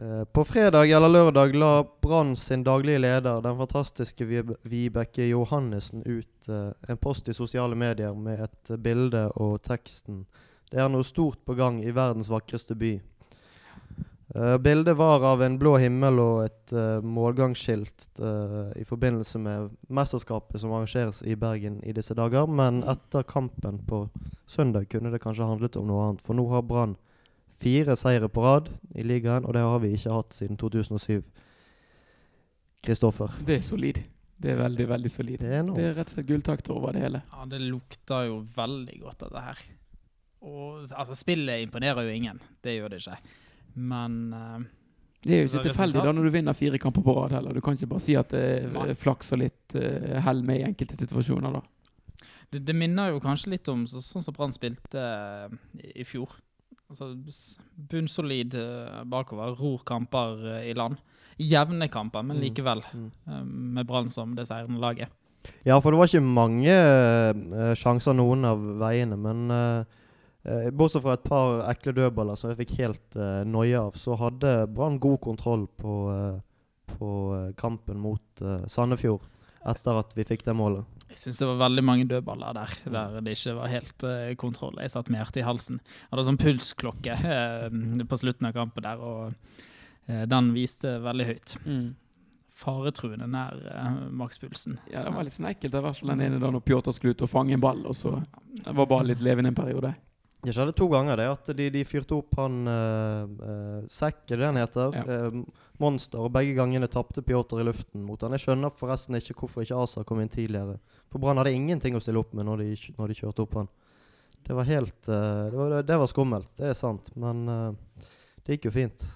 Eh, På fredag eller lørdag la Brann sin daglige leder, den fantastiske Vibeke Johannessen, ut eh, en post i sosiale medier med et bilde og teksten 'Det er noe stort på gang i verdens vakreste by'. Eh, bildet var av en blå himmel og et målgangsskilt i forbindelse med mesterskapet som arrangeres i Bergen i disse dager. Men etter kampen på søndag kunne det kanskje handlet om noe annet. For nå har Brann fire seire på rad i ligaen, og det har vi ikke hatt siden 2007. Kristoffer. Det er solid. Det er veldig, veldig solid. Det er. Det er rett og slett gulltakter over det hele. Ja, det lukter jo veldig godt, dette her. Og altså, spillet imponerer jo ingen. Det gjør det ikke. Men uh, Det er jo ikke tilfeldig da når du vinner fire kamper på rad heller. Du kan ikke bare si at det er flaks og litt uh, hell med i enkelte situasjoner, da. det, det minner jo kanskje litt om så, sånn som Brann spilte uh, i, i fjor. Altså bunnsolid eh, bakover, ror kamper eh, i land. Jevne kamper, men Mm. likevel Mm. eh, med Brann som det seirende laget. Ja, for det var ikke mange uh, sjanser noen av veiene, men uh, bortsett fra et par ekle dødballer som jeg fikk helt uh, noia av, så hadde Brann god kontroll på, uh, på kampen mot Sandefjord etter at vi fikk det målet. Jeg syns det var veldig mange dødballer der der det ikke var helt uh, kontroll. Jeg satt med hjertet i halsen. Jeg hadde sånn pulsklokke uh, på slutten av kampen der, og uh, den viste veldig høyt. Faretruende nær makspulsen. Ja, det var litt sånn ekkelt. I hvert fall den ene dagen når Pjotr skulle ut og fange en ball, og så det var bare litt levende en periode. Det skjedde to ganger, det. At de, de fyrte opp han uh, Sekk, er det han heter? Ja. Uh, Monster. Og begge gangene tapte Pjotr i luften mot han. Jeg skjønner forresten ikke hvorfor ikke Asa kom inn tidligere. For Brann hadde ingenting å stille opp med når de, når de kjørte opp han. Det var helt uh, det, var, det var skummelt, det er sant. Men uh, det gikk jo fint.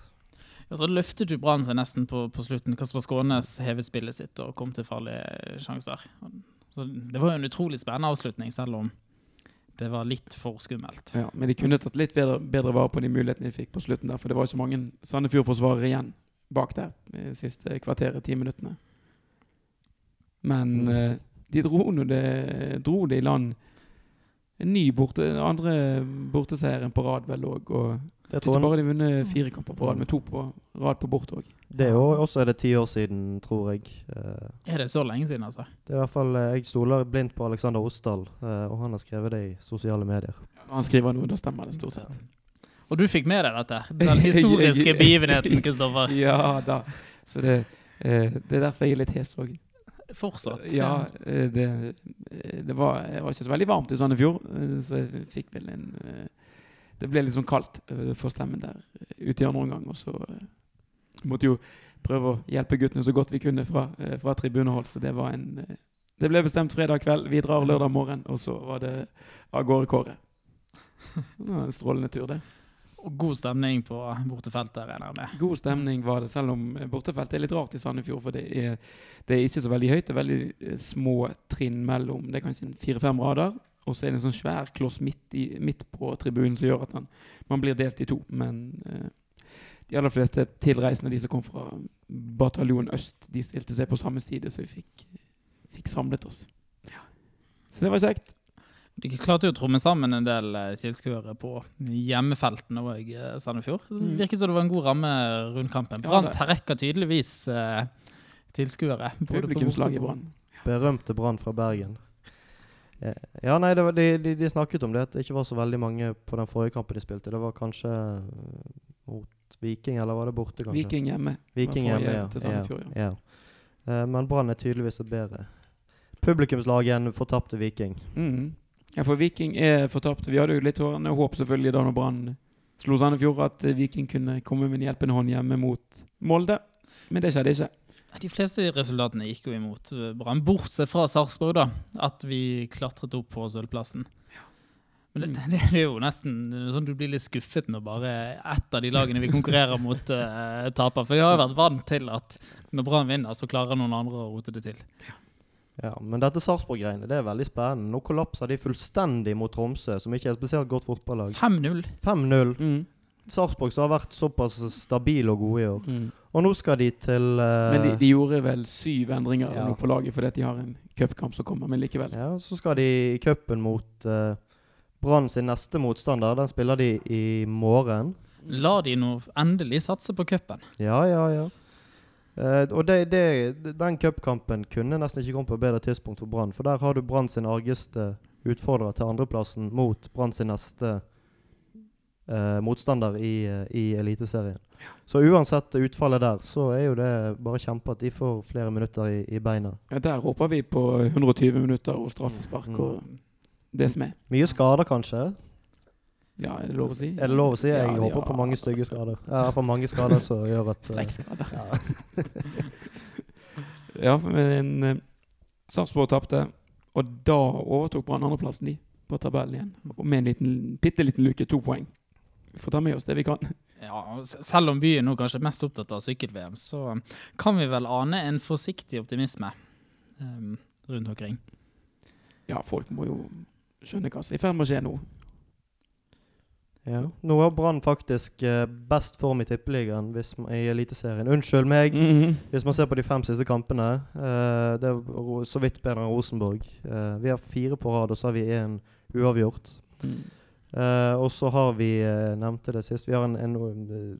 Ja, så løftet jo Brann seg nesten på, på slutten. Kasper Skånes hevet spillet sitt og kom til farlige sjanser. Så det var jo en utrolig spennende avslutning, selv om det var litt for skummelt. Ja, men de kunne tatt litt bedre, bedre vare på de mulighetene de fikk på slutten der, for det var ikke mange Sandefjord-forsvarere igjen bak der de siste kvarteret, ti minuttene. Men Mm. eh, de dro nå det, dro de i land en ny borte, andre borteseieren på rad vel òg. Og jeg. bare de vunnet fire kamper på rad, med to på rad på borte òg. Det er jo også er det ti år siden, tror jeg. Eh, Er det så lenge siden, altså? det er i hvert fall eh, Jeg stoler blindt på Alexander Osdal, eh, og han har skrevet det i sosiale medier. Når han skriver noe, da stemmer det stort sett. Og du fikk med deg dette? Den historiske begivenheten, Kristoffer. Ja da. Så det, eh, det er derfor jeg er litt hes òg. Fortsatt. Ja, det, det var, det var ikke så veldig varmt i Sandefjord, så jeg fikk vel en Det ble litt sånn kaldt for stemmen der ute i andre omgang, og så måtte jo prøve å hjelpe guttene så godt vi kunne fra, eh, fra tribunehold, så det var en eh, Det ble bestemt fredag kveld, vi drar lørdag morgen, og så var det av gårde Kåre. En strålende tur, det. Og god stemning på bortefeltet, regner jeg med. God stemning var det, selv om eh, bortefeltet er litt rart i Sandefjord. For det er, det er ikke så veldig høyt. Det er veldig små trinn mellom Det er kanskje fire-fem rader. Og så er det en sånn svær kloss midt, i, midt på tribunen som gjør at man, man blir delt i to. Men eh, de aller fleste tilreisende, de som kom fra bataljon øst, de stilte seg på samme side, så vi fikk, fikk samlet oss. Så det var kjekt. Du klarte jo å tromme sammen en del eh, tilskuere på hjemmefeltene og eh, Sandefjord. Det Mm. virket som det var en god ramme rundt kampen. Brann ja, trekker tydeligvis eh, tilskuere. Publikumslaget Brann. Berømte Brann fra Bergen. Eh, Ja, nei, det var, de, de, de snakket om det, at det ikke var så veldig mange på den forrige kampen de spilte. Det var kanskje mot Viking, eller var det borte, kanskje? Viking hjemme. Viking hjemme, ja. til Sandefjord, ja. ja. Uh, men Brann er tydeligvis et bedre publikumslag enn fortapte Viking. Mm. Ja, for Viking er fortapt. Vi hadde jo litt håp selvfølgelig da når Brann slo Sandefjord, at eh, Viking kunne komme med en hjelpende hånd hjemme mot Molde. Men det skjedde ikke. De fleste resultatene gikk jo imot Brann, bortsett fra Sarpsborg, da. At vi klatret opp på sølvplassen. Men det, det, det er jo nesten sånn du blir litt skuffet når bare ett av de lagene vi konkurrerer mot, uh, taper. For vi har jo vært vant til at når Brann vinner, så klarer noen andre å rote det til. Ja, Men dette Sarpsborg-greiene det er veldig spennende. Nå kollapser de fullstendig mot Tromsø, som ikke er et spesielt godt fotballag. 5-0. 5-0. Mm. Sarpsborg som har vært såpass stabile og gode i år. Mm. Og nå skal de til uh, Men de, de gjorde vel syv endringer Ja. nå på laget fordi at de har en cupkamp som kommer, men likevel. Ja, Så skal de i cupen mot uh, Brann sin neste motstander. Den spiller de i morgen. La de nå endelig satse på cupen. Ja, ja, ja. Uh, og det, det, den cupkampen kunne nesten ikke kommet på et bedre tidspunkt for Brann. For der har du Brann sin argeste utfordrer til andreplassen mot Brann sin neste uh, motstander i, uh, i Eliteserien. Så uansett utfallet der, så er jo det bare kjempe at de får flere minutter i, i beina. Ja, der håper vi på 120 minutter og straffespark Mm. og det som er. Mye skader, kanskje? Ja, er det lov å si? Er det lov å si? Jeg Ja, håper ja. på mange stygge skader. Ja, for mange skader som gjør at eh, Strekkskader. ja. Ja, men uh, Sarpsborg tapte, og da overtok Brann andreplassen de på tabellen igjen. Og med en liten, bitte liten luke, to poeng. Vi får ta med oss det vi kan. Ja, Selv om byen nå kanskje er mest opptatt av sykkel-VM, så kan vi vel ane en forsiktig optimisme um, rundt omkring. Ja, folk må jo skjønne hva som er i ferd med å skje nå. Ja. Nå har Brann faktisk eh, best form i Tippeligaen i Eliteserien. Unnskyld meg, Mhm. hvis man ser på de fem siste kampene. Uh, det er så vidt bedre enn Rosenborg. Uh, vi har fire på rad, og så har vi én uavgjort. Mm. Uh, og så har vi, nevnte det sist, vi har en, en,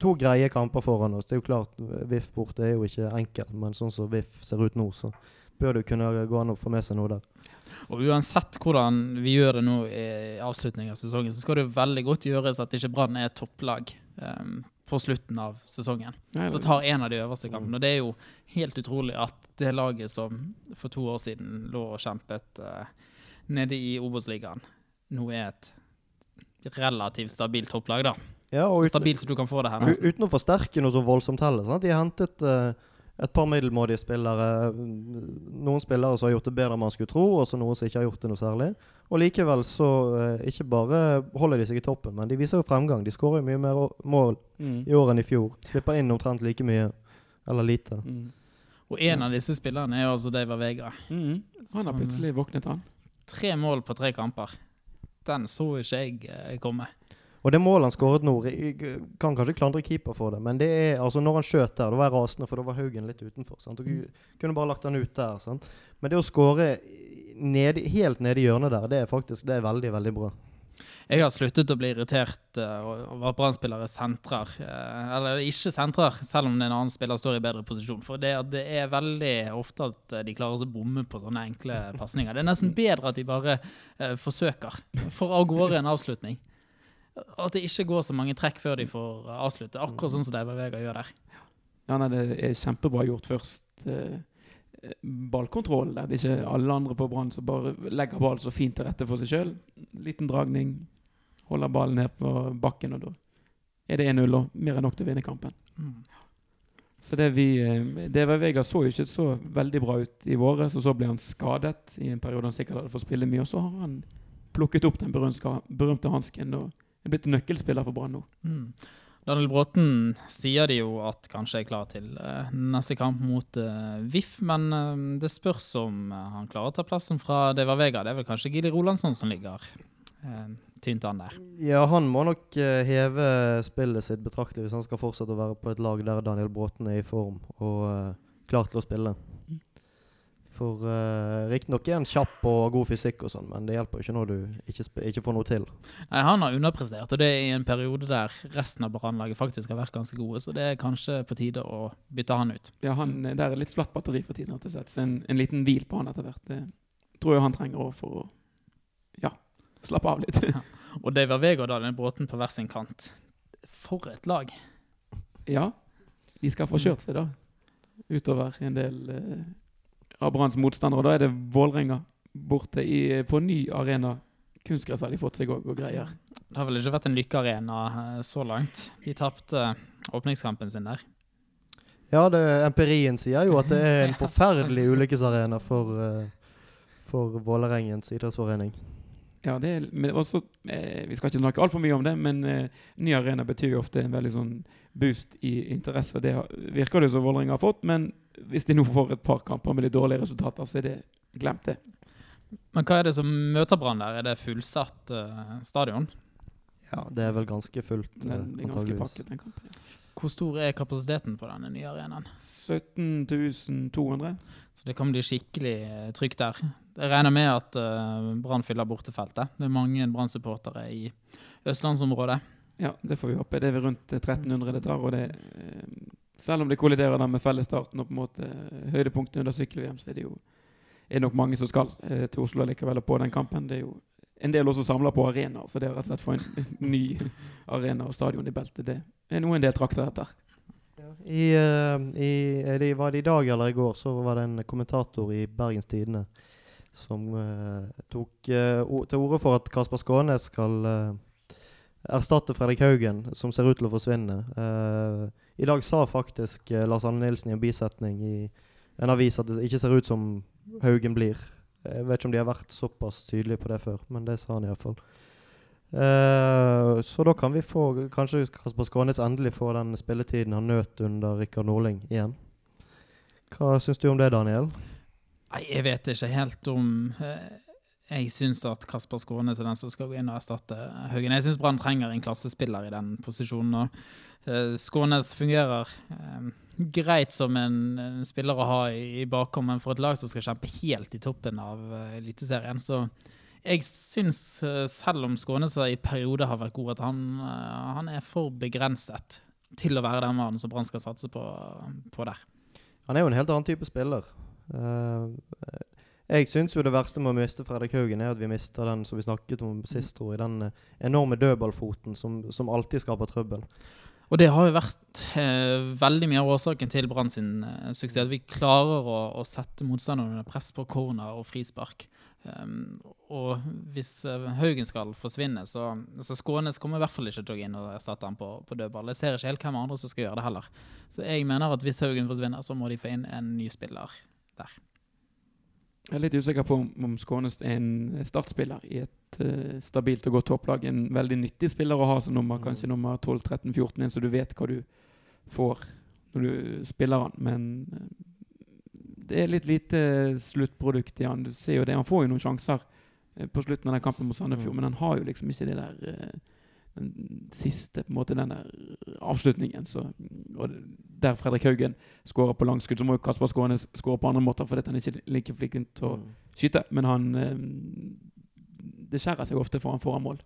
to greie kamper foran oss. Det er jo klart, VIF borte er jo ikke enkel, men sånn som VIF ser ut nå, så bør det kunne gå an å få med seg noe der. Og uansett hvordan vi gjør det nå i avslutningen av sesongen, så skal det veldig godt gjøres at ikke Brann er topplag um, på slutten av sesongen. Nei, Så tar en av de øverste kampene. Og det er jo helt utrolig at det laget som for to år siden lå og kjempet uh, nede i Obos-ligaen, nå er et relativt stabilt topplag, da. Ja, og Så stabilt som du kan få det her. nesten. uten å forsterke noe så voldsomt heller. Sant? De hentet eh, et par middelmådige spillere. Noen spillere som har gjort det bedre enn man skulle tro, og så noen som ikke har gjort det noe særlig. Og likevel så eh, ikke bare holder de seg i toppen, men de viser jo fremgang. De skårer jo mye mer mål Mm. i år enn i fjor. Slipper inn omtrent like mye, eller lite. Mm. Og en av disse spillerne er jo altså David Vega. Mm. Han har plutselig våknet, han. Tre mål på tre kamper. Den så ikke jeg eh, komme. Og det målet han skåret nå, kan kanskje klandre keeper for det, men det er altså når han skjøt der, da var jeg rasende, for da var Haugen litt utenfor. Sant? Og Mm. kunne bare lagt han ut der. Sant? Men det å skåre ned- helt nede i hjørnet der, det er faktisk det er veldig, veldig bra. Jeg har sluttet å bli irritert over at Brann-spillere sentrer. eh, eller ikke sentrer, selv om en annen spiller står i bedre posisjon. For det, det er veldig ofte at eh, de klarer å bomme på sånne enkle pasninger. Det er nesten bedre at de bare forsøker. Får av gårde en avslutning. At det ikke går så mange trekk før de får eh, avslutte. Akkurat sånn som David Vega gjør der. Ja, nei, det er kjempebra gjort først. Eh, ballkontroll der det ikke er alle andre på Brann som bare legger ballen så fint til rette for seg sjøl. Liten dragning, holder ballen ned på bakken, og da er det 1-0 og mer enn nok til å vinne kampen. Mm. Så det vi eh, DV Vega så jo ikke så veldig bra ut i våres, og så ble han skadet i en periode han sikkert hadde fått spille mye, og så har han plukket opp den berømte hansken og er blitt en nøkkelspiller for Brann nå. Mm. Daniel Bråten sier de jo at kanskje er klar til eh, neste kamp mot eh, VIF, men eh, det spørs om han klarer å ta plassen fra Deva Vega. Det er vel kanskje Gili Rolandsson som ligger eh, tynt an der. Ja, han må nok heve spillet sitt betraktelig hvis han skal fortsette å være på et lag der Daniel Bråten er i form og klar til å spille. For uh, Riktignok er han kjapp og god fysikk, og sånn, men det hjelper jo ikke når du ikke, sp- ikke får noe til. Nei, Han har underprestert, og det er i en periode der resten av Brannlaget faktisk har vært ganske gode, så det er kanskje på tide å bytte han ut. Ja, han, det Der er litt flatt batteri for tiden, rett og slett. Så en, en liten hvil på han etter hvert. Det tror jeg han trenger òg for å ja, slappe av litt. Og Daver Vega og Daniel Bråten på hver sin kant. For et lag. ja, de skal få kjørt seg, da. Utover en del eh, av Branns motstandere. Da er det Vålerenga borte i, på ny arena. Kunstgress har de fått seg òg, og greier. Det har vel ikke vært en lykkearena eh, så langt. De tapte åpningskampen sin der. Ja, det, empirien sier jo at det er en forferdelig ulykkesarena for, uh, for Vålerengens idrettsforening. Ja, det er, men også, eh, Vi skal ikke snakke altfor mye om det, men eh, ny arena betyr jo ofte en veldig sånn boost i interesse. Det har, virker det som Vålerenga har fått, men hvis de nå får et par kamper med litt dårlige resultater, så er det glemt, det. Men hva er det som møter Brann der? Er det fullsatt uh, stadion? Ja, det er vel ganske fullt, uh, Den er ganske pakket, den kampen. Ja. Hvor stor er kapasiteten på denne nye arenaen? 17.200 Så det kan bli skikkelig trygt der. Jeg regner med at uh, Brann fyller bortefeltet. Det er mange Brann-supportere i østlandsområdet. Ja, det får vi håpe. Det er rundt 1300 det tar. og det eh, Selv om det kolliderer med fellesstarten og på en måte eh, høydepunktet under sykkel-VM, så er det jo er nok mange som skal eh, til Oslo likevel på den kampen. Det er jo en del også samler på arenaer, så det er rett og slett for en ny arena og stadion i beltet. Det er noe en del trakter etter. I, eh, i, det, var det i dag eller i går så var det en kommentator i Bergens Tidende som uh, tok uh, til orde for at Kasper Skånes skal eh, erstatte Fredrik Haugen, som ser ut til å forsvinne. Uh, I dag sa faktisk uh, Lars Anne Nilsen i en bisetning i en avis at det ikke ser ut som Haugen blir. Jeg vet ikke om de har vært såpass tydelige på det før, men det sa han iallfall. Uh, så da kan vi få Kanskje Kasper Skånes endelig får den spilletiden han nøt under Rikard Norling igjen. Hva syns du om det, Daniel? Nei, jeg vet ikke helt om eh, Jeg syns at Kasper Skånes er den som skal gå inn og erstatte Haugen. Jeg syns Brann trenger en klassespiller i den posisjonen. Og, eh, Skånes fungerer eh, greit som en, spiller å ha i, bakhånd, men for et lag som skal kjempe helt i toppen av eh, Eliteserien, så jeg syns, selv om Skånes i perioder har vært god, at han, han er for begrenset til å være den mannen som Brann skal satse på, på der. Han er jo en helt annen type spiller. Eh, jeg syns jo det verste med å miste Fredrik Haugen, er at vi mister den som vi snakket om sist, tror jeg. Den eh, enorme dødballfoten som, som alltid skaper trøbbel. Og det har jo vært eh, veldig mye av årsaken til Brann sin eh, suksess. Vi klarer å, å sette motstanderne under press på corner og frispark. Um, og hvis eh, Haugen skal forsvinne, så, så Skånes kommer i hvert fall ikke til å gå inn og erstatte han på, på dødball. Jeg ser ikke helt hvem andre som skal gjøre det heller. Så jeg mener at hvis Haugen forsvinner, så må de få inn en ny spiller der. Jeg er litt usikker på om, Skånes er en startspiller i et uh, stabilt og godt topplag. En veldig nyttig spiller å ha som nummer, Mm. kanskje nummer 12-13-14, en så du vet hva du får når du spiller han. Men eh, det er litt lite sluttprodukt i han. Du ser jo det, Han får jo noen sjanser eh, på slutten av den kampen mot Sandefjord, Mm. men han har jo liksom ikke det der eh, den siste, på en måte, den der avslutningen. Så, og der Fredrik Haugen skårer på langskudd, så må jo Kasper Skånes skåre på andre måter, fordi han ikke er like flink til å Mm. skyte. Men han eh, Det skjærer seg ofte for han foran mål.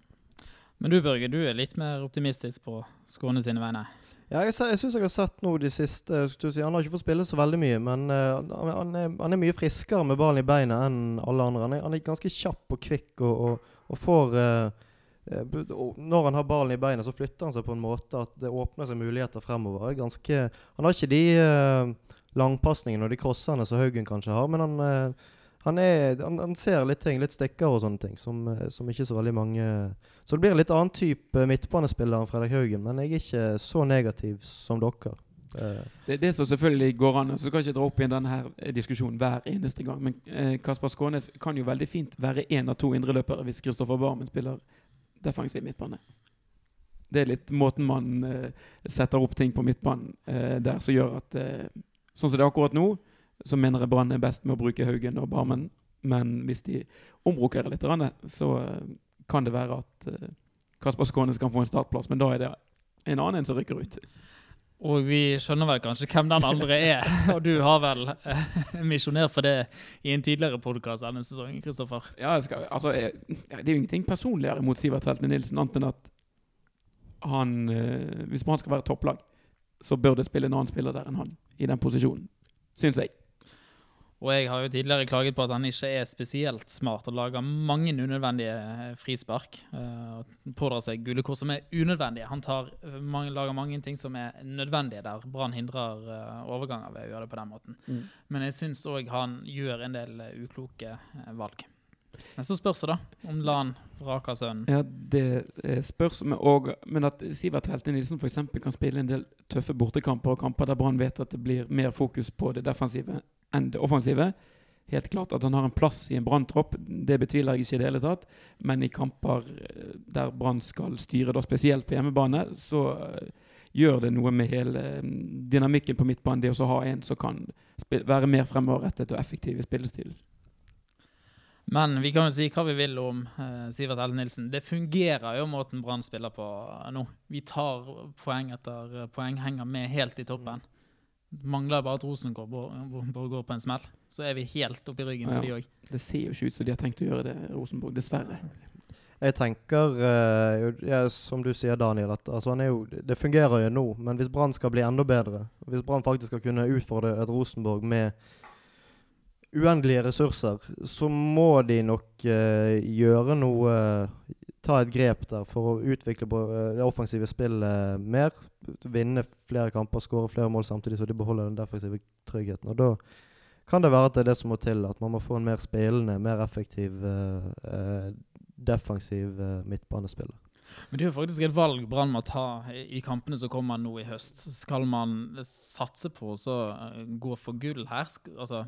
Men du Børge, du er litt mer optimistisk på Skåne sine vegne. Ja, jeg, jeg syns jeg har sett noe de siste skulle si, Han har ikke fått spille så veldig mye, men uh, han, han, er, han er mye friskere med ballen i beina enn alle andre. Han er, han er ganske kjapp og kvikk og, og, og får og Når han har ballen i beina, så flytter han seg på en måte at det åpner seg muligheter fremover. Ganske, han har ikke de uh, langpasningene og de crossene som Haugen kanskje har, men han, uh, han, er, han, han ser litt ting, litt stikker og sånne ting, som, eh, som ikke så veldig mange Så det blir en litt annen type midtbanespiller enn Fredrik Haugen, men jeg er ikke så negativ som dere. Eh, Det er det som selvfølgelig går an. Så kan jeg ikke dra opp igjen denne eh, diskusjonen hver eneste gang. Men eh, Kasper Skånes kan jo veldig fint være én av to indreløpere hvis Kristoffer Barmen spiller defensiv midtbane. Det er litt måten man eh, setter opp ting på midtbanen eh, der som gjør at eh, Sånn som det er akkurat nå, så mener jeg Brann er best med å bruke Haugen og Barmen. Men hvis de omrokerer litt, så eh, kan det være at eh, Kasper Skånes kan få en startplass. Men da er det en annen en som rykker ut. Og vi skjønner vel kanskje hvem den andre er. Og du har vel eh, misjonert for det i en tidligere podkast denne sesongen, Kristoffer. Ja, skal, altså, jeg, det er jo ingenting personligere mot Sivert Heltene Nilsen, annet enn at han eh, Hvis han skal være topplag, så bør det spille en annen spiller der enn han i den posisjonen. Syns jeg. Og jeg har jo tidligere klaget på at han ikke er spesielt smart og lager mange unødvendige eh, frispark. eh, og pådrar seg gule kort som er unødvendige. Han tar, eh, mange, lager mange ting som er nødvendige, der Brann hindrer overganger ved å gjøre det på den måten. Mm. Men jeg syns òg han gjør en del ukloke valg. Men så spørs det, da, om Lan vraker sønnen. Ja, det spørs. Men, og, men at Sivert Helte Nilsen f.eks. kan spille en del tøffe bortekamper og kamper der Brann vet at det blir mer fokus på det defensive enn det offensive. Helt klart at han har en plass i en Brann-tropp, det betviler jeg ikke i det hele tatt. Men i kamper eh, der Brann skal styre, da spesielt på hjemmebane, så eh, gjør det noe med hele eh, dynamikken på midtbanen, det å ha en som kan være mer fremoverrettet og effektiv i spillestilen. Men vi kan jo si hva vi vil om eh, Sivert Elle Nilsen. Det fungerer jo måten Brann spiller på eh, nå. Vi tar poeng etter poeng, henger med helt i toppen. Mangler bare at Rosenborg går- på en smell. Så er vi helt oppi ryggen på Ja. de òg. Det ser jo ikke ut som de har tenkt å gjøre det, Rosenborg. Dessverre. Jeg tenker, uh, ja, som du sier, Daniel, at altså, han er jo, det fungerer jo nå. Men hvis Brann skal bli enda bedre, hvis Brann faktisk skal kunne utfordre et Rosenborg med uendelige ressurser, så må de nok uh, gjøre noe Ta et grep der for å utvikle eh, det offensive spillet mer. Vinne flere kamper, skåre flere mål samtidig så de beholder den defensive tryggheten. Og da kan det være at det er det som må til. At man må få en mer spillende, mer effektiv eh, eh, defensiv eh, midtbanespiller. Men det er jo faktisk et valg Brann må ta i kampene som kommer nå i høst. Skal man satse på å eh, gå for gull her? Altså,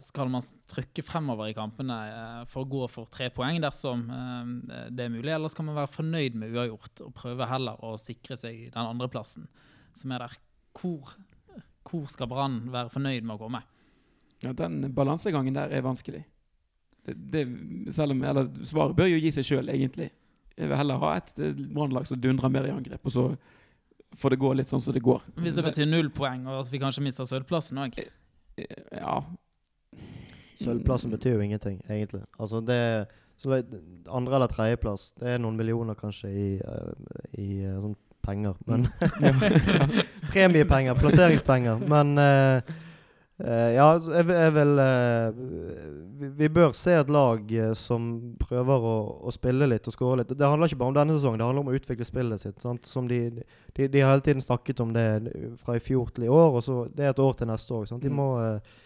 skal man trykke fremover i kampene eh, for å gå for tre poeng dersom eh, det er mulig, eller skal man være fornøyd med uavgjort og prøve heller å sikre seg den andreplassen som er der? Hvor, hvor skal Brann være fornøyd med å komme? Ja, den balansegangen der er vanskelig. Det, det, om, eller Svaret bør jo gi seg sjøl, egentlig. Jeg vil heller ha et eh, brannlag som dundrer mer i angrep, og så får det gå litt sånn som det går. Hvis det betyr null poeng, og at vi kanskje mister sølvplassen òg. Ja. Sølvplassen betyr jo ingenting, egentlig. Altså det så Andre- eller tredjeplass, det er noen millioner kanskje i, eh, i eh, sånn penger. Men Premiepenger, plasseringspenger. Men uh, uh, ja, jeg, jeg vil eh, vi, bør se et lag eh, som prøver å, å spille litt og skåre litt. Det handler ikke bare om denne sesongen, det handler om å utvikle spillet sitt. Sant? Som de, de, de har hele tiden snakket om det fra i fjor til i år, og så det er et år til neste år. Sant? De Mm. må eh,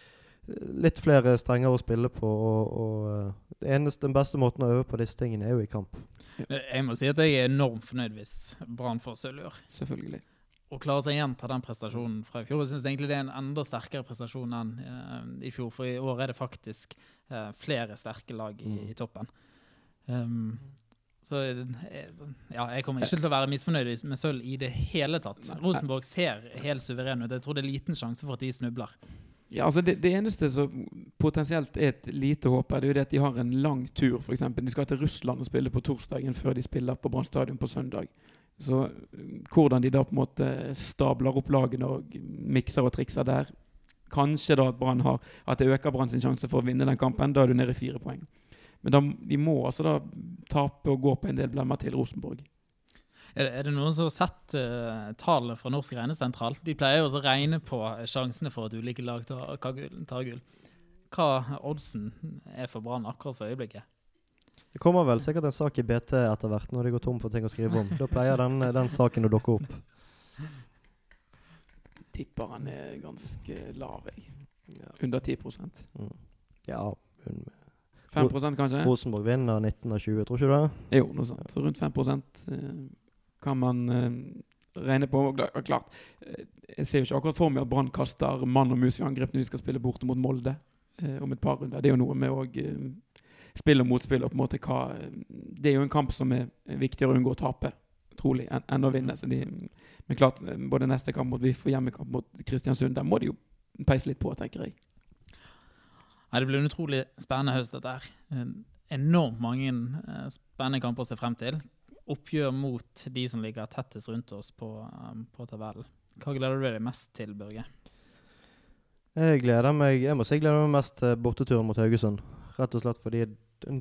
litt flere strenger å spille på. Og, og eh, det eneste, den beste måten å øve på disse tingene er jo i kamp. Jeg må si at jeg er enormt fornøyd hvis Brann får sølv i år. Selvfølgelig. Og klare seg igjen til den prestasjonen fra i fjor. Jeg synes egentlig det er en enda sterkere prestasjon enn uh, i fjor, for i år er det faktisk uh, flere sterke lag i, Mm. i toppen. Um, så eh, ja, jeg kommer ikke til å være misfornøyd med sølv i det hele tatt. Rosenborg ser helt suveren ut. Jeg tror det er liten sjanse for at de snubler. Ja, altså det, det eneste som potensielt er et lite håp, er det jo det at de har en lang tur. For eksempel. de skal til Russland og spille på torsdagen før de spiller på Brann stadion på søndag. Så hvordan de da på en måte stabler opp lagene og mikser og trikser der Kanskje da at Brann har At det øker Brann sin sjanse for å vinne den kampen. Da er du nede i fire poeng. Men da, de må altså da tape og gå på en del blemmer til Rosenborg. Er det, er det noen som har sett uh, tallene fra Norsk regnesentral? De pleier jo å regne på sjansene for at ulike lag tar. Tar gull. Hva oddsen er for Brann akkurat for øyeblikket? Det kommer vel sikkert en sak i BT etter hvert når de går tom for ting å skrive om. Da pleier den, den saken å dukke opp. Tipper han er ganske lav, jeg. Under 10 Mm. Ja, hun, 5% kanskje? Rosenborg vinner 19 av 20, tror ikke du det? Jo, noe sånt. Så rundt 5 eh, kan man eh, regne på. Klart, eh, jeg ser jo ikke akkurat for meg at Brann kaster mann og mus i angrep når de skal spille borte mot Molde eh, om et par runder. Det er jo noe med å eh, spill og motspill og på en måte hva eh, Det er jo en kamp som er viktigere å unngå å tape, trolig, enn å vinne. Så de, men klart, eh, både neste kamp mot VIF og hjemmekamp mot Kristiansund, der må de jo peise litt på, tenker jeg. Nei, det blir en utrolig spennende høst, dette her. Enormt mange eh, spennende kamper å se frem til. Oppgjør mot de som ligger tettest rundt oss på, eh, på tabellen. Hva gleder du deg mest til, Børge? Jeg gleder meg Jeg må si jeg gleder meg mest til borteturen mot Haugesund. Rett og slett fordi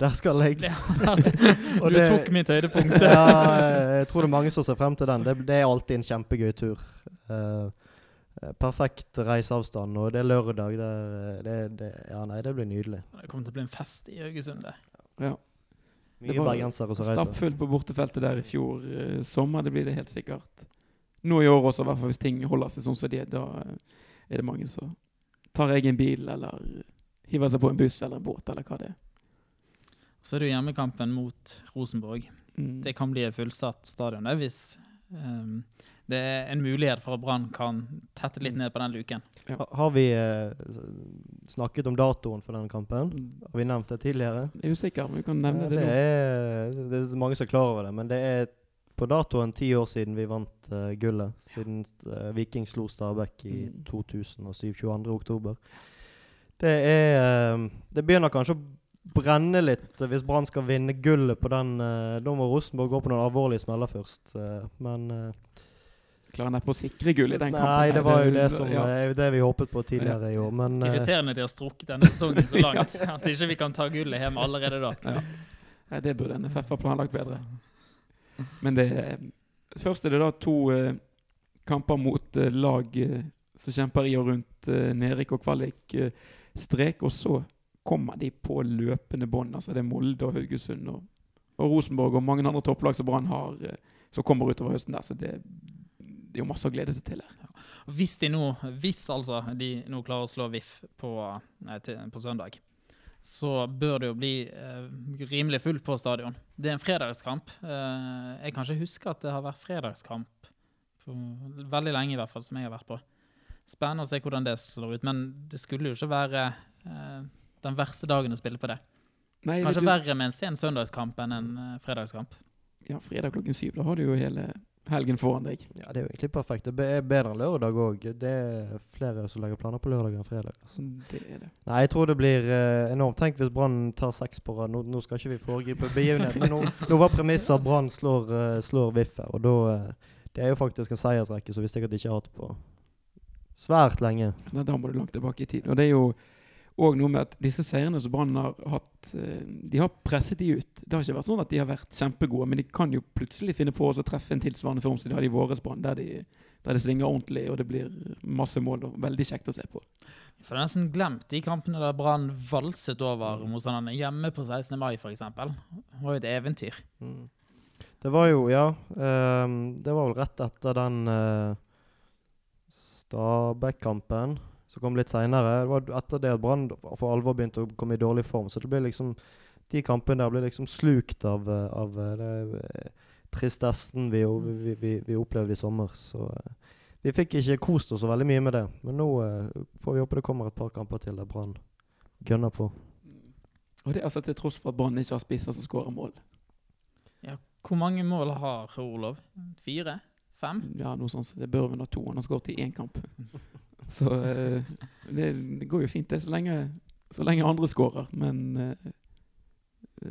der skal jeg. Ja, du det- tok mitt høydepunkt. ja, jeg tror det er mange som ser frem til den. Det, det er alltid en kjempegøy tur. Eh, eh, perfekt reiseavstand, og det er lørdag. Det, det, det, ja, nei, det blir nydelig. Det kommer til å bli en fest i Haugesund. det. Ja. Det Mye var bergensere som reiser. Stappfullt på bortefeltet der i fjor eh, sommer, det blir det helt sikkert. Nå i år også, i hvert fall hvis ting holder seg sånn som de er. Da er det mange som tar egen bil, eller hiver seg på en buss eller en båt, eller hva det er. Så er det jo hjemmekampen mot Rosenborg. Mm. Det kan bli et fullsatt stadion der hvis um, det er en mulighet for at Brann kan tette litt ned på den luken. Ha, har vi eh, snakket om datoen for den kampen? Har vi nevnt det tidligere? Jeg er usikker, men vi kan nevne Ja, det, det, nå. er, det er mange som er klar over det, men det er på datoen ti år siden vi vant uh, gullet. Siden uh, Viking slo Stabæk i Mm. 2007, 22. oktober. Det er eh, Det begynner kanskje å brenne litt hvis Brann skal vinne gullet på den. eh, da må Rosenborg gå på noen alvorlige smeller først. eh, men Klarer neppe å sikre gull i den kampen. Nei, det var jo det som ja. det vi håpet på tidligere i år. Men Irriterende de har strukket denne sesongen så langt at ikke vi kan ta gullet hjem allerede da. Nei, det burde NFF ha planlagt bedre. Men det Først er det da to kamper mot lag som kjemper i og rundt nedrykk og kvalik-strek. og så kommer de på løpende bånd. Altså det er Molde og Haugesund og, og Rosenborg og mange andre topplag som Brann har, eh, som kommer utover høsten der. Så det, det er jo masse å glede seg til her. Hvis de nå, hvis altså de nå klarer å slå VIF på, på søndag, så bør det jo bli eh, rimelig fullt på stadion. Det er en fredagskamp. Eh, jeg kan ikke huske at det har vært fredagskamp på veldig lenge, i hvert fall, som jeg har vært på. Spennende å se hvordan det slår ut, men det skulle jo ikke være eh, den verste dagen å spille på det. Nei, Kanskje du, verre med en sen søndagskamp enn en eh, fredagskamp. ja, fredag klokken syv. Da har du jo hele helgen foran deg. Ja, Det er jo egentlig perfekt. Det er bedre enn lørdag òg. Det er flere som legger planer på lørdag enn fredag. Altså. Det er det. Nei, jeg tror det blir eh, enormt. Tenk hvis Brann tar seks på rad. Nå, nå skal ikke vi foregripe begivenheten, men nå, nå var premisset at Brann slår, uh, slår Viffe. Og da uh, Det er jo faktisk en seiersrekke som vi sikkert ikke har hatt på svært lenge. Da må du langt tilbake i tid. Og det er jo òg noe med at disse seirene som Brann har hatt, eh, de har presset de ut. Det har ikke vært sånn at de har vært kjempegode, men de kan jo plutselig finne på å treffe en tilsvarende form som de hadde i våres Brann, der, de, der det svinger ordentlig og det blir masse mål. og Veldig kjekt å se på. For jeg har nesten glemt de kampene der Brann valset over motstanderne. Hjemme på 16. mai, f.eks. Det var jo et eventyr. Mm. Det var jo, ja Um, Det var vel rett etter den uh, Stabæk-kampen som kom litt seinere. Det var etter det at Brann for alvor begynte å komme i dårlig form. Så det ble liksom de kampene der ble liksom slukt av, av eh, det, eh, tristessen vi, vi, vi, vi, vi opplevde i sommer. Så eh, vi fikk ikke kost oss så veldig mye med det. Men nå eh, får vi håpe det kommer et par kamper til der Brann gønner på. Og det er altså til tross for at Brann ikke har spisser som skårer mål. Hvor mange mål har Olov? Fire? Fem? Ja, noe sånt. så Det bør vel ha to. Han har skåret i én kamp. Så eh, det, det går jo fint, det, så lenge, så lenge andre skårer. Men eh,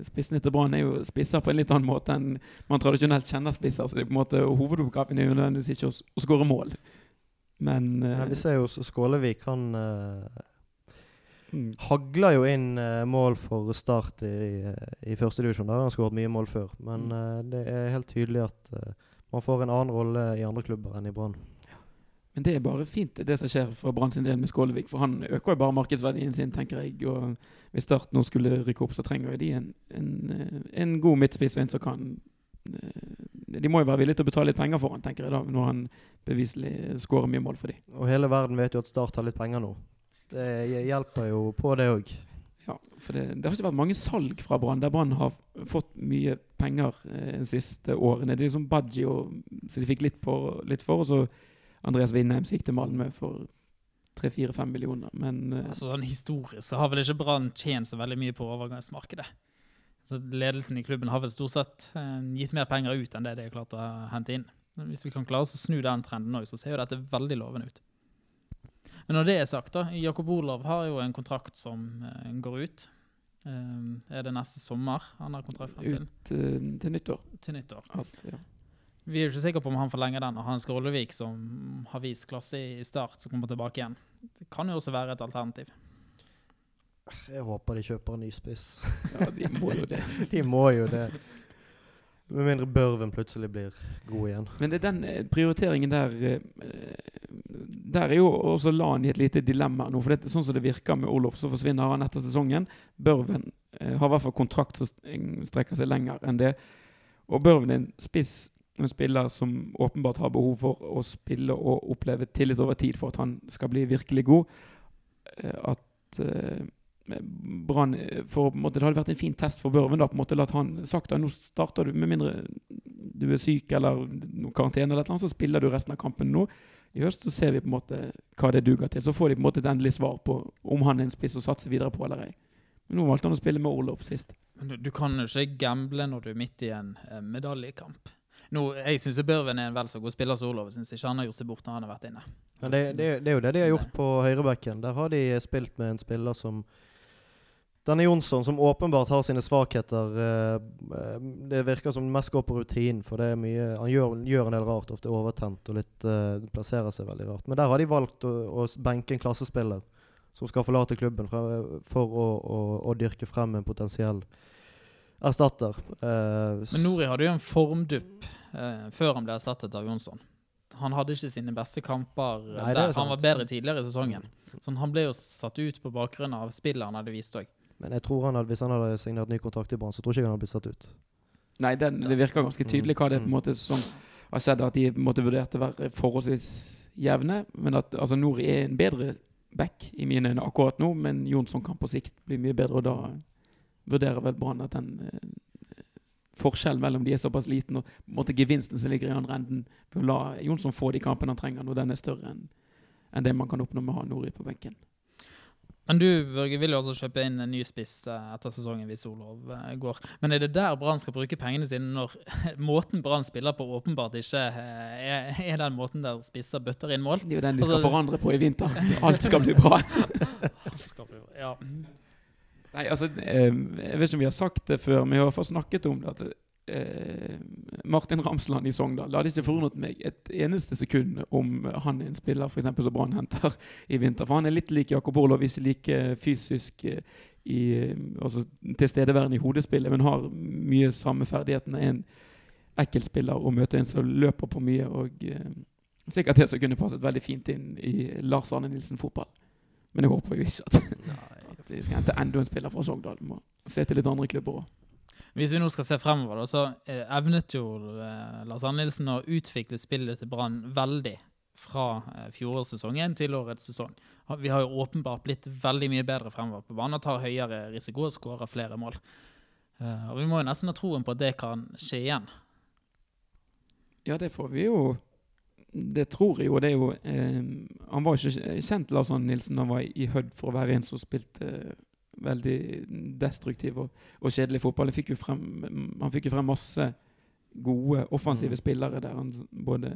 spissene til Brann er jo spisser på en litt annen måte enn man tradisjonelt kjenner spisser. Så det er på en måte hovedoppgaven er jo nødvendigvis ikke å, å skåre mål. Men eh, Ja, vi ser jo Skålevik, han eh, mm, hagler jo inn eh, mål for Start i, i første divisjon. Der har han skåret mye mål før. Men Mm. eh, det er helt tydelig at eh, man får en annen rolle i andre klubber enn i Brann. Men det er bare fint, det som skjer for Brann sin del med Skålevik. For han øker jo bare markedsverdien sin, tenker jeg. Og hvis Start nå skulle rykke opp, så trenger de en, en, en god midtspiss som kan eh, De må jo være villige til å betale litt penger for han, tenker jeg da, når han beviselig skårer mye mål for dem. Og hele verden vet jo at Start har litt penger nå. Det hjelper jo på det òg. Ja, for det, det har ikke vært mange salg fra Brann, der Brann har fått mye penger eh, de siste årene. Det er liksom Badji så de fikk litt, på, litt for, og så Andreas Vindheim gikk til Malmö for 3-4-5 millioner. Men eh, Altså, sånn historisk så har vel ikke Brann tjent så veldig mye på overgangsmarkedet. Så Ledelsen i klubben har vel stort sett eh, gitt mer penger ut enn det de har klart å hente inn. Hvis vi kan klare oss å snu den trenden òg, så ser jo dette veldig lovende ut. Men når det er sagt, da. Jakob Olav har jo en kontrakt som eh, går ut. Eh, er det neste sommer han har kontrakt frem til? ut uh, til nyttår. Til nyttår. Alt, ja. Vi er jo ikke sikre på om han forlenger den, og Hans Skålevik, som har vist klasse i start, som kommer tilbake igjen. Det kan jo også være et alternativ. Jeg håper de kjøper en ny spiss. ja, de må jo det. de må jo det. Med mindre Børven plutselig blir god igjen. Men det er den eh, prioriteringen der eh, Der er jo også Lan i et lite dilemma nå. For det, sånn som det virker med Olof, så forsvinner han etter sesongen. Børven eh, har i hvert fall kontrakt som st- strekker seg lenger enn det. Og Børven er en spiss en spiller som åpenbart har behov for å spille og oppleve tillit over tid for at han skal bli virkelig god. Eh, at eh, Brann eh, for, måte, Det hadde vært en fin test for Børven. da, på en måte, at han sagt at nå starter du, med mindre du er syk eller karantene, eller noe, så spiller du resten av kampen nå. I høst så ser vi på en måte hva det duger til. Så får de på en måte et endelig svar på om han er en spiss å satse videre på eller ei. Men nå valgte han å spille med Orlov sist. Men du, du kan jo ikke gamble når du er midt i en eh, medaljekamp. Nå, jeg syns Børven er en vel så god spiller som Olof. Jeg syns ikke han har gjort seg bort når han har vært inne. Men det, det, det er jo det de har gjort på høyrebacken. Der har de spilt med en spiller som Denne Jonsson, som åpenbart har sine svakheter. eh, eh, det virker som det mest går på rutinen, for det er mye Han gjør, gjør en del rart, ofte overtent og litt eh, plasserer seg veldig rart. Men der har de valgt å, å benke en klassespiller som skal forlate klubben for, for å, å, å dyrke frem en potensiell erstatter. Eh, Men Nori hadde jo en formdupp eh, før han ble erstattet av Jonsson. Han hadde ikke sine beste kamper Nei, er der. Han var bedre tidligere i sesongen. Så han ble jo satt ut på bakgrunn av spillet han hadde vist òg. Men jeg tror han hadde, hvis han hadde signert ny kontrakt i Brann, så tror jeg ikke han hadde blitt satt ut. Nei, den, det virker ganske tydelig hva det er på en Mm. måte som har skjedd, at de på en måte vurderte å være forholdsvis jevne. Men at altså, Nori er en bedre back i mine øyne akkurat nå, men Jonsson kan på sikt bli mye bedre, og da vurderer vel Brann at den eh, forskjellen mellom de er såpass liten, og måte gevinsten som ligger i andre enden ved å la Jonsson få de kampene han trenger når den er større enn en det man kan oppnå med å ha Nori på benken. Men du Børge, vil jo også kjøpe inn en ny spiss eh, etter sesongen hvis Olov eh, går. Men er det der Brann skal bruke pengene sine når måten Brann spiller på åpenbart ikke eh, er, er den måten der spisser bøtter inn mål? Det er jo den de skal Altså- forandre på i vinter. Alt skal bli bra. Ja. Nei, altså, jeg vet ikke om vi har sagt det før, men vi har fall snakket om det. at eh, Martin Ramsland i Sogndal. Det hadde ikke forundret meg et eneste sekund om han er en spiller for eksempel, som Brann henter i vinter. For han er litt lik Jakob Orlov, ikke like fysisk eh, i, eh, altså, tilstedeværende i hodespillet, men har mye samme ferdighetene. En ekkel spiller å møte en som løper på mye. og eh, Sikkert det som kunne passet veldig fint inn i Lars Arne Nilsen-fotball. Men jeg håper jo ikke at, at de skal hente enda en spiller fra Sogndal. Må se til litt andre klubber òg. Hvis vi nå skal se fremover, så eh, evnet jo eh, Lars Arne Nilsen å utvikle spillet til Brann veldig fra eh, fjorårssesongen til årets sesong. Vi har jo åpenbart blitt veldig mye bedre fremover på banen og tar høyere risiko og skårer flere mål. Og vi må jo nesten ha troen på at det kan skje igjen. Ja, det får vi jo Det tror jeg jo. Det er jo eh, Han var jo ikke kjent, Lars Arne Nilsen, han var i Hødd for å være en som spilte eh, veldig destruktiv og, og kjedelig fotball. Fikk, frem, han fikk jo frem masse gode offensive Mm. spillere der. Han, både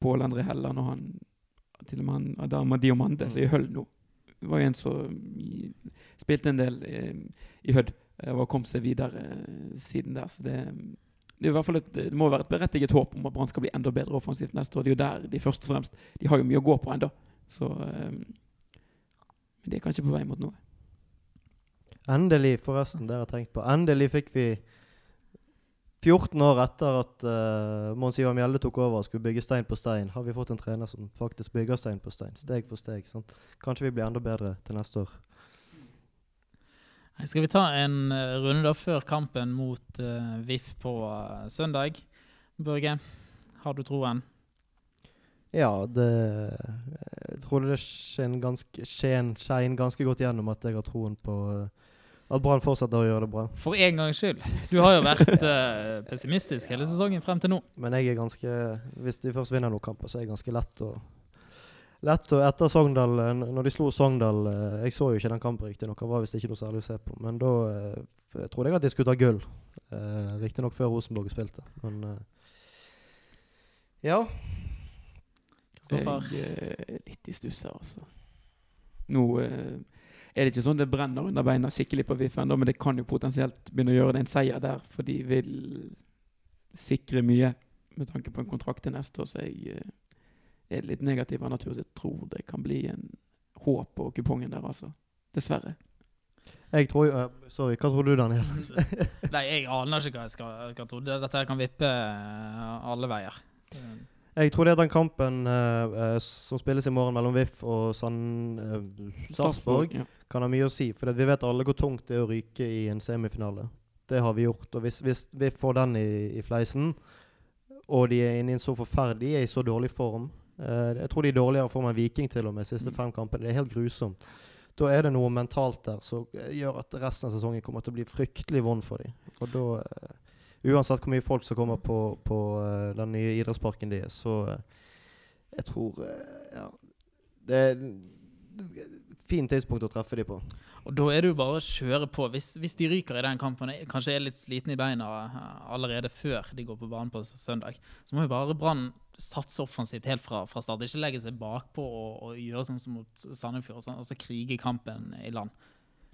Pål André Helland og han til og med han Adama Diomande, som er i Høll nå. Det var jo en som spilte en del i, i Hødd eh, og kom seg videre eh, siden der. Så det, det, i hvert fall et, det må være et berettiget håp om at Brann skal bli enda bedre offensivt neste år. Det er jo der de først og fremst De har jo mye å gå på ennå. Så um, Men de er kanskje på vei mot noe. Endelig, forresten, det har jeg tenkt på. Endelig fikk vi 14 år etter at uh, Mons Ivar Mjelde tok over og skulle bygge stein på stein, har vi fått en trener som faktisk bygger stein på stein. Steg for steg. sant? Kanskje vi blir enda bedre til neste år. Skal vi ta en eh, runde da før kampen mot uh, VIF på uh, søndag? Børge, har du troen? Ja, det Jeg tror det skjer ganske, skjer, skein ganske godt gjennom at jeg har troen på eh, at Brann fortsetter å gjøre det bra. For en gangs skyld. Du har jo vært eh, pessimistisk hele sesongen frem til nå. Men jeg er ganske Hvis de først vinner noen kamper, så er jeg ganske lett å Lett å Etter Sogndal eh, Når de slo Sogndal eh, Jeg så jo ikke den kampen riktignok, Det var visst ikke noe særlig å se på. Men da trodde jeg at de skulle ta gull. Eh, riktignok før Rosenborg spilte. Men ja. Kristoffer? Jeg er litt i stuss her, altså. Noe er det ikke sånn det brenner under beina skikkelig på VIF ennå, men det kan jo potensielt begynne å gjøre det en seier der, for de vil sikre mye med tanke på en kontrakt til neste år. Så jeg eh, er litt negativ av natur. så Jeg tror det kan bli en håp på kupongen der, altså. Dessverre. Jeg tror jo eh, Sorry, hva tror du, Daniel? Nei, jeg aner ikke hva jeg skal, hva jeg tror. Dette kan vippe eh, alle veier. Jeg tror det er den kampen eh, eh, som spilles i morgen mellom VIF og Sand... eh, Sarpsborg. Ja. kan ha mye å si. For vi vet alle hvor tungt det er å ryke i en semifinale. Det har vi gjort. Og hvis, hvis vi får den i, i fleisen, og de er inne i en så forferdelig De er i så dårlig form eh, Jeg tror de er dårligere form enn Viking til og med siste Mm. fem kampene. Det er helt grusomt. Da er det noe mentalt der som eh, gjør at resten av sesongen kommer til å bli fryktelig vond for dem. Og da eh, Uansett hvor mye folk som kommer på, på eh, den nye idrettsparken deres, så eh, Jeg tror eh, Ja. Det er et fint tidspunkt å treffe de på. Og da er det jo bare å kjøre på. Hvis, hvis de ryker i den kampen, kanskje er litt slitne i beina allerede før de går på banen på søndag, så må jo bare Brann satse offensivt helt fra, fra start. Ikke legge seg bakpå og, og gjøre sånn som mot Sandefjord, sånn, altså krige kampen i land.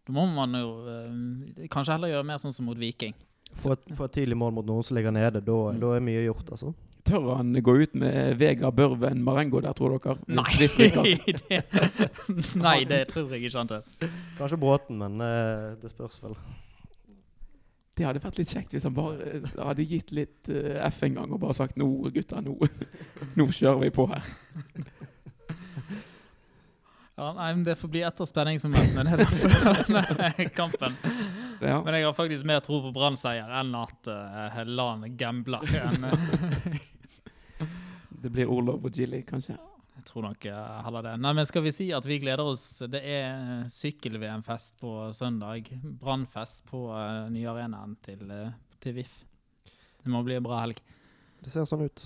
Da må man jo eh, kanskje heller gjøre mer sånn som mot Viking. Få et, et tidlig mål mot noen som ligger nede, da Mm. da er mye gjort, altså. Tør han gå ut med Vega Børven Marengo der, tror dere? Nei, det, nei, det tror jeg ikke han tør. Kanskje Bråten, men uh, det spørs vel. Det hadde vært litt kjekt hvis han bare eh, hadde gitt litt uh, F en gang og bare sagt 'nå, gutta, nå, nå kjører vi på her'. Ja, nei, men Det får bli etter spenningsmomentene det for denne kampen. Ja. Men jeg har faktisk mer tro på Brann-seier enn at uh, Helland gambler. eh, Det blir Olav og Gilly, kanskje. Jeg tror nok eh, heller det. Nei, men Skal vi si at vi gleder oss? Det er sykkel-VM-fest på søndag. Brannfest på uh, nye arenaen til, uh, til VIF. Det må bli en bra helg. Det ser sånn ut.